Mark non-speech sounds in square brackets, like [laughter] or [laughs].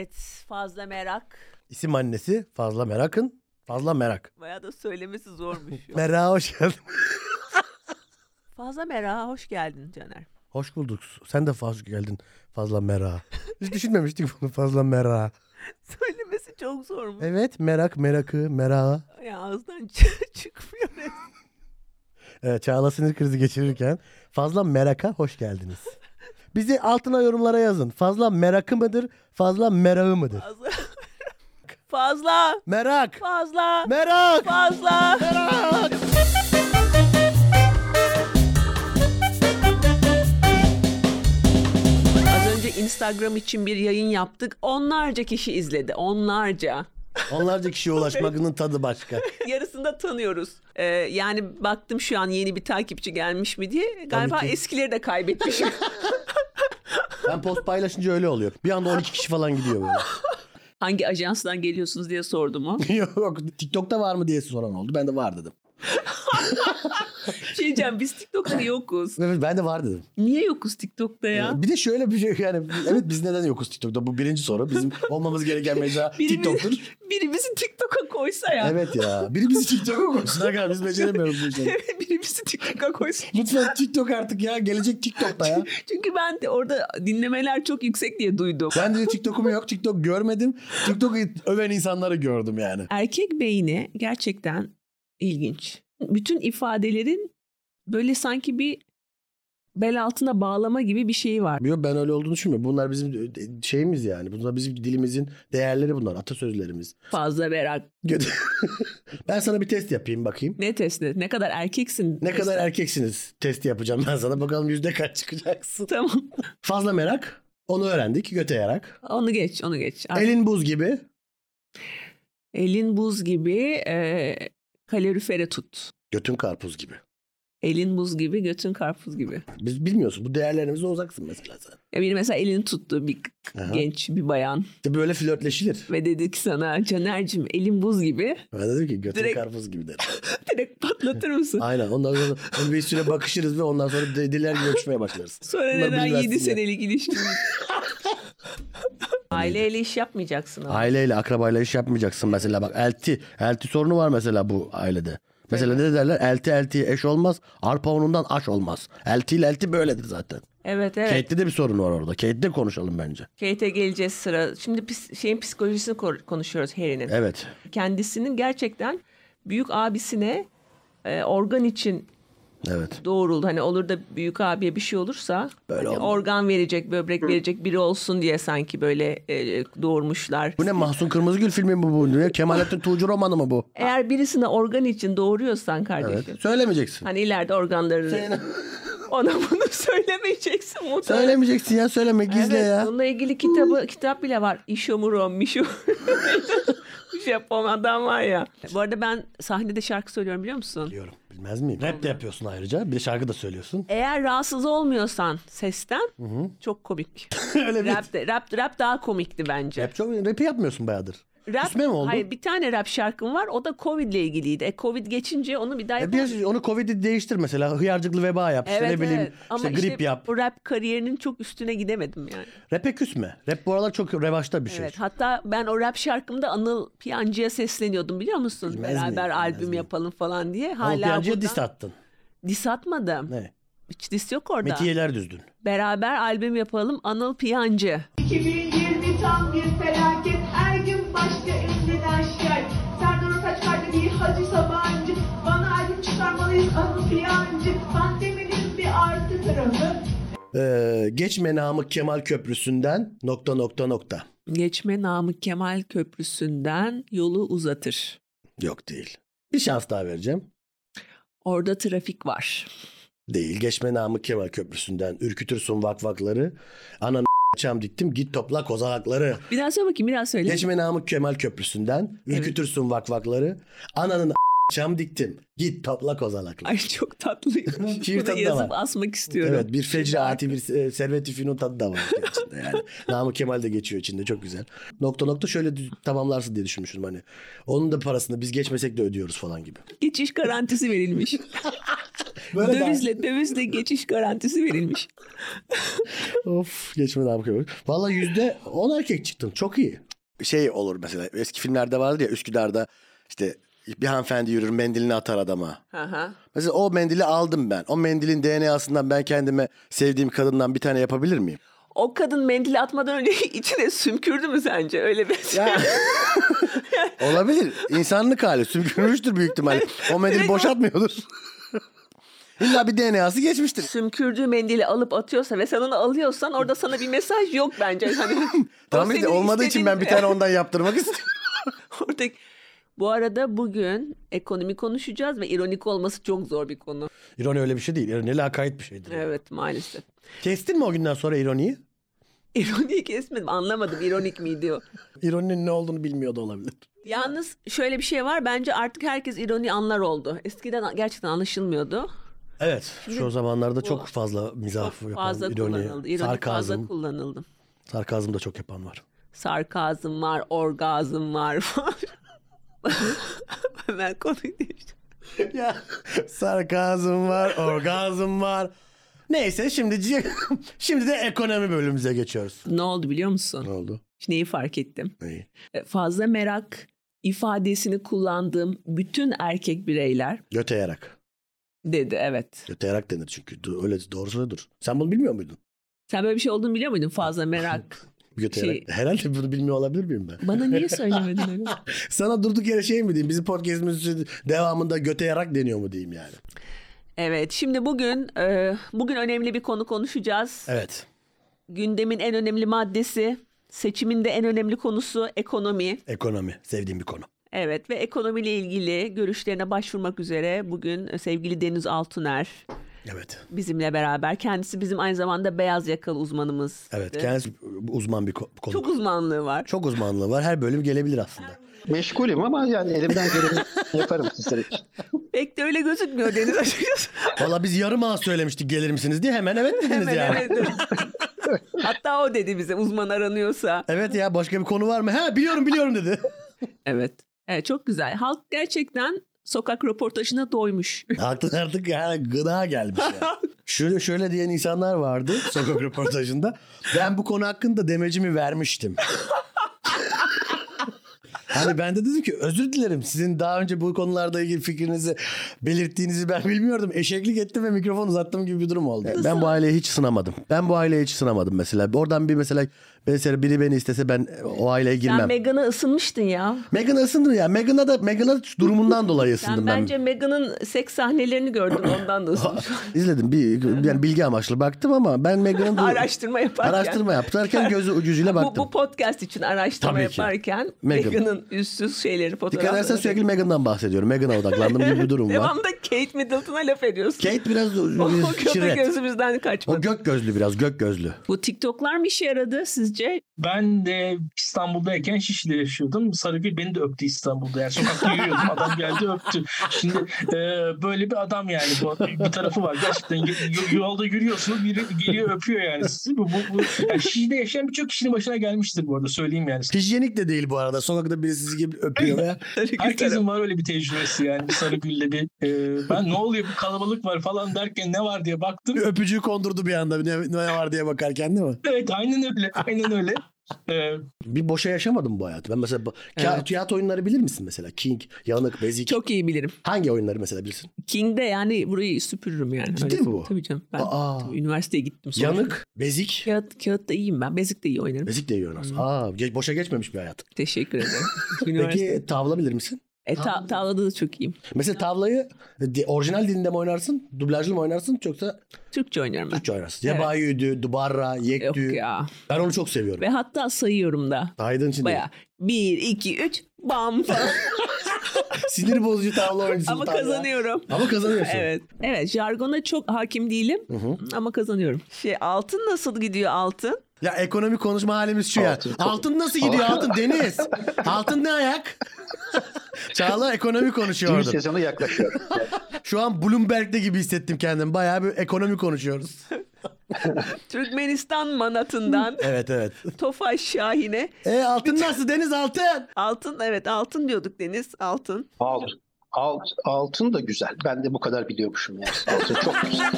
Evet fazla merak. İsim annesi fazla merakın. Fazla merak. Bayağı da söylemesi zormuş. [laughs] Merak hoş geldin. [laughs] fazla merak hoş geldin Caner. Hoş bulduk. Sen de hoş geldin. Fazla merak. Hiç düşünmemiştik bunu fazla merak. [laughs] Söylemesi çok zormuş. Evet merak merakı merak. Ya ağızdan çıkmıyor. Evet, Çağla sinir krizi geçirirken fazla meraka hoş geldiniz. Bizi altına yorumlara yazın. Fazla merakı mıdır? Fazla merağı mıdır? Fazla. fazla. Merak. Fazla. Merak. Fazla. Merak. Az önce Instagram için bir yayın yaptık. Onlarca kişi izledi. Onlarca. Onlarca kişiye ulaşmanın tadı başka. [laughs] Yarısını da tanıyoruz. Ee, yani baktım şu an yeni bir takipçi gelmiş mi diye. Galiba ki. eskileri de kaybetmişim. [laughs] Ben post paylaşınca öyle oluyor. Bir anda 12 kişi falan gidiyor böyle. [laughs] Hangi ajansdan geliyorsunuz diye sordum o. [laughs] Yok TikTok'ta var mı diye soran oldu. Ben de var dedim. [laughs] Şey diyeceğim biz TikTok'ta yokuz. Evet ben de var dedim. Niye yokuz TikTok'ta ya? Bir de şöyle bir şey yani evet biz neden yokuz TikTok'ta? Bu birinci soru. Bizim olmamız gereken mecra [laughs] TikTok'tur. biri bizi TikTok'a koysa ya. Evet ya. Biri bizi TikTok'a koysun. Aga biz beceremiyoruz bu işleri. [laughs] biri bizi TikTok'a koysa. Lütfen TikTok artık ya. Gelecek TikTok'ta ya. Çünkü ben de orada dinlemeler çok yüksek diye duydum. Ben de TikTok'um yok. TikTok görmedim. TikTok'u öven insanları gördüm yani. Erkek beyni gerçekten ilginç. Bütün ifadelerin böyle sanki bir bel altına bağlama gibi bir şeyi var. Yok ben öyle olduğunu düşünmüyorum. Bunlar bizim şeyimiz yani. Bunlar bizim dilimizin değerleri bunlar. Atasözlerimiz. Fazla merak. [laughs] ben sana bir test yapayım bakayım. Ne testi? Ne kadar erkeksin? Ne testi. kadar erkeksiniz testi yapacağım ben sana. Bakalım yüzde kaç çıkacaksın. Tamam. Fazla merak. Onu öğrendik. Göte yarak. Onu geç, onu geç. Artık Elin buz gibi. Elin buz gibi e, kalorifere tut. Götün karpuz gibi. Elin buz gibi, götün karpuz gibi. Biz bilmiyorsun. Bu değerlerimize uzaksın mesela sen. Ya biri mesela elini tuttu bir Aha. genç bir bayan İşte böyle flörtleşilir. ve dedi ki sana Caner'cim elin buz gibi Ben dedim ki götün Direkt- karpuz gibi dedim. [laughs] direkt patlatır mısın? Aynen. Ondan sonra sonra bir süre bakışırız ve ondan sonra diller gibi öpüşmeye başlarız. Sonra Bunları neden bilmezsin 7 ya. senelik ilişki? [laughs] Aileyle iş yapmayacaksın ama. Aileyle, akrabayla iş yapmayacaksın mesela. Bak elti. Elti sorunu var mesela bu ailede. Mesela ne derler? Elti eltiye eş olmaz. Arpa unundan aş olmaz. Elti ile elti böyledir zaten. Evet evet. Kate'de de bir sorun var orada. Kate'de konuşalım bence. Kate'e geleceğiz sıra. Şimdi pis, şeyin psikolojisini konuşuyoruz Harry'nin. Evet. Kendisinin gerçekten büyük abisine e, organ için Evet. doğuruldu. Hani olur da büyük abiye bir şey olursa Böyle hani organ verecek, böbrek verecek biri olsun diye sanki böyle e, doğurmuşlar. Bu ne Mahsun Kırmızıgül filmi mi bu? Ne? Kemalettin Tuğcu romanı mı bu? Eğer birisine organ için doğuruyorsan kardeşim. Evet. Söylemeyeceksin. Hani ileride organları Sen- [laughs] ona bunu söylemeyeceksin muhtemelen. Söylemeyeceksin ya söyleme gizle Evet, ya. Bununla ilgili kitabı kitap bile var. İşomuro, Mişo. [laughs] Japon adam var ya. Bu arada ben sahnede şarkı söylüyorum biliyor musun? Biliyorum. Bilmez miyim? Rap de yapıyorsun ayrıca. Bir de şarkı da söylüyorsun. Eğer rahatsız olmuyorsan sesten çok komik. [laughs] Öyle bir rap, de, rap, rap daha komikti bence. Rap çok rap'i yapmıyorsun bayağıdır. Rap, Küsme mi oldu? Hayır bir tane rap şarkım var o da Covid ile ilgiliydi. E, Covid geçince onu bir daha E yapamadım. bir onu Covid'i değiştir mesela. Hıyarcıklı veba yap. işte ne bileyim Ama işte grip yap. bu rap kariyerinin çok üstüne gidemedim yani. Rap'e küsme. Rap bu aralar çok revaçta bir şey. Evet hatta ben o rap şarkımda Anıl Piyancı'ya sesleniyordum biliyor musun? Bilmez Beraber bilmez albüm miyim? yapalım falan diye. Ama Hala piyancıya burada- diss attın. Dis atmadım. Ne? Hiç dis yok orada. Metiyeler düzdün. Beraber albüm yapalım Anıl Piyancı. 2020 tam bir felaket Bir Hacı Sabancı Bana albüm çıkarmalıyız Anıl Piyancı Pandeminin bir artı tarafı Ee, geçme Namık Kemal Köprüsü'nden nokta nokta nokta. Geçme Namık Kemal Köprüsü'nden yolu uzatır. Yok değil. Bir şans daha vereceğim. Orada trafik var. Değil. Geçme Namık Kemal Köprüsü'nden ürkütürsün vakvakları. Ananı çam diktim git topla kozalakları. Bir daha söyle bakayım bir daha söyle. Geçme Namık Kemal Köprüsü'nden ürkütürsün vakvakları. Ananın Çam diktim. Git topla kozalakla. Ay çok tatlıymış. Şiir tadı da var. asmak istiyorum. Evet bir fecri ati bir e, servet-i fünun tadı da var içinde yani. [laughs] Namık Kemal de geçiyor içinde çok güzel. Nokta nokta şöyle tamamlarsın diye düşünmüştüm hani. Onun da parasını biz geçmesek de ödüyoruz falan gibi. Geçiş garantisi verilmiş. [laughs] Böyle dövizle dövizle geçiş garantisi verilmiş. [laughs] Of geçme Namık Kemal. Valla yüzde on erkek çıktın çok iyi. Şey olur mesela eski filmlerde vardır ya Üsküdar'da işte bir hanımefendi yürür mendilini atar adama. Hı hı. Mesela o mendili aldım ben. O mendilin DNA'sından ben kendime sevdiğim kadından bir tane yapabilir miyim? O kadın mendili atmadan önce [laughs] içine sümkürdü mü sence? Öyle bir Ya. [laughs] Olabilir. İnsanlık hali. Sümkürmüştür büyük ihtimalle. O mendili boşaltmıyordur. İlla bir DNA'sı geçmiştir. sümkürdüğü mendili alıp atıyorsa ve sen onu alıyorsan orada sana bir mesaj yok bence. [laughs] Hani, Tamam işte olmadığı için ben bir tane ondan yaptırmak [laughs] istiyorum. Oradaki... Bu arada bugün ekonomi konuşacağız ve ironik olması çok zor bir konu. İroni öyle bir şey değil. İroni lakayt bir şeydir. Evet maalesef. Kestin mi o günden sonra ironiyi? İroniyi kesmedim anlamadım ironik miydi o. İroninin ne olduğunu bilmiyor da olabilir. Yalnız şöyle bir şey var bence artık herkes ironi anlar oldu. Eskiden gerçekten anlaşılmıyordu. Evet. Şu zamanlarda çok fazla mizah Çok yapan, fazla ironi, kullanıldı. İroni fazla sarkazm. kullanıldı. Sarkazm da çok yapan var. Sarkazm var, orgazm var. Hemen [laughs] konuyu değiştirdim. ya sarkazm var, orgazm var. Neyse şimdi [laughs] şimdi de ekonomi bölümümüze geçiyoruz. Ne oldu biliyor musun? Ne oldu? Şimdi neyi fark ettim? Neyi? E, Fazla merak ifadesini kullandığım bütün erkek bireyler Göte yarak. Dedi evet. Göte yarak denir çünkü. Öyle doğrusu odur. Sen bunu bilmiyor muydun? Sen böyle bir şey olduğunu biliyor muydun? Fazla [laughs] merak. Göte Şey-. Herhalde bunu bilmiyor olabilir miyim ben? Bana niye [laughs] söylemedin öyle? Sana durduk yere şey mi diyeyim? Bizim podcastimizin devamında göte yarak deniyor mu diyeyim yani? Evet şimdi bugün e, bugün önemli bir konu konuşacağız. Evet. Gündemin en önemli maddesi, seçimin de en önemli konusu ekonomi. Ekonomi. Sevdiğim bir konu. Evet ve ekonomiyle ilgili görüşlerine başvurmak üzere bugün e, sevgili Deniz Altuner Evet. bizimle beraber. Kendisi bizim aynı zamanda beyaz yakalı uzmanımız. Evet. Kendisi uzman bir ko- konu. Çok uzmanlığı var. Çok uzmanlığı var. Her bölüm gelebilir aslında. Meşgulüm ama yani elimden geleni yaparım sizler için. [laughs] Pek de öyle gözükmüyor Deniz açıkçası. Valla biz yarım ağız söylemiştik gelir misiniz diye hemen evet dediniz Hemen yani. evet. [laughs] Hatta o dedi bize uzman aranıyorsa. Evet ya başka bir konu var mı? Ha biliyorum biliyorum dedi. Evet. Evet çok güzel. Halk gerçekten sokak röportajına doymuş. [laughs] Artık artık yani gıda gelmiş ya. [laughs] Şöyle şöyle diyen insanlar vardı sokak röportajında. Ben bu konu hakkında demecimi vermiştim. [laughs] Hani ben de dedim ki özür dilerim sizin daha önce bu konularda ilgili fikrinizi belirttiğinizi ben bilmiyordum. Eşeklik ettim ve mikrofon uzattım gibi bir durum oldu. Ben bu aileyi hiç sınamadım. Ben bu aileyi hiç sınamadım mesela. Oradan bir mesela mesela biri beni istese ben o aileye Sen girmem. Meghan'a ısınmıştın ya. Meghan'a ısındım ya. Meghan'a da Meghan'a durumundan dolayı ısındım Sen ben. bence Meghan'ın seks sahnelerini gördün ondan da ısınmış. [laughs] İzledim. Bir yani bilgi amaçlı baktım ama ben Meghan'ın bu- [laughs] araştırma yaparken. araştırma yaptırırken [laughs] gözü ucuyla Bu, baktım. bu podcast için araştırma Tabii ki. yaparken Meghan. Meghan'ın üstsüz şeyleri Dikkat fotoğrafları. edersen sürekli Meghan'dan bahsediyorum. Meghan'a odaklandım gibi bir durum var. Devamda Kate Middleton'a laf ediyorsun. Kate biraz o kötü şirret. gözümüzden kaçmadı. O gök gözlü biraz gök gözlü. Bu TikTok'lar mı işe yaradı sizce? Ben de İstanbul'dayken Şişli'de yaşıyordum. Sarıgül beni de öptü İstanbul'da. Yani sokakta yürüyordum. [laughs] Adam geldi öptü. Şimdi e, böyle bir adam yani. Bu, bir tarafı var. Gerçekten yolda yürüyorsunuz. Biri geliyor öpüyor yani sizi. Bu, bu, bu, yani Şişli'de yaşayan birçok kişinin başına gelmiştir bu arada. Söyleyeyim yani. Hijyenik de değil bu arada. Sokakta birisi sizi gibi öpüyor veya [laughs] Herkesin var öyle bir tecrübesi yani. Bir Sarıgül'le bir e, ben ne oluyor bir kalabalık var falan derken ne var diye baktım. öpücüğü kondurdu bir anda ne, ne var diye bakarken değil mi? Evet aynen öyle. Aynen öyle. E, Bir boşa yaşamadım bu hayatı. Ben mesela bu- ka- Evet. tiyatro oyunları bilir misin mesela? King, Yanık, Bezik. Çok iyi bilirim. Hangi oyunları mesela bilirsin? King'de yani burayı süpürürüm yani. Ciddi Öyle- mi bu? Tabii canım. Ben Aa. tabii üniversiteye gittim. sonra. Yanık, Bezik. Kağıt, kağıtta iyiyim ben. Bezik de iyi oynarım. Bezik de yiyor nasıl? Aa, ge- boşa geçmemiş bir hayat. Teşekkür ederim. [laughs] Peki tavla bilir misin? E, ta- tavlada da çok iyiyim. Mesela tavlayı di- orijinal dilinde mi oynarsın? Dublajlı mı oynarsın? Yoksa Türkçe oynuyorum ben. Türkçe oynarsın. Evet. Yabayüdü, Dubarra, Yok Yektü. ya. Ben onu çok seviyorum. Ve hatta sayıyorum da. Saydığın için değil. Baya bir, iki, üç, bam falan. [laughs] Sinir bozucu tavla oyuncusu. ama tavla. kazanıyorum. Ama kazanıyorsun. Evet. Evet jargona çok hakim değilim ama kazanıyorum. Şey altın nasıl gidiyor altın? Ya ekonomi konuşma halimiz şu ya. Altın Altın, çok- nasıl gidiyor altın Deniz? altın ne ayak? [laughs] Çağla ekonomi Düğün konuşuyordu. sezonu yaklaşıyor. [laughs] Şu an Bloomberg'de gibi hissettim kendimi. Bayağı bir ekonomi konuşuyoruz. [laughs] Türkmenistan manatından Evet evet. Tofaş Şahin'e E altın nasıl Deniz altın? altın evet altın diyorduk Deniz altın. Alt, alt, altın da güzel. Ben de bu kadar biliyormuşum ya. Altın çok güzel.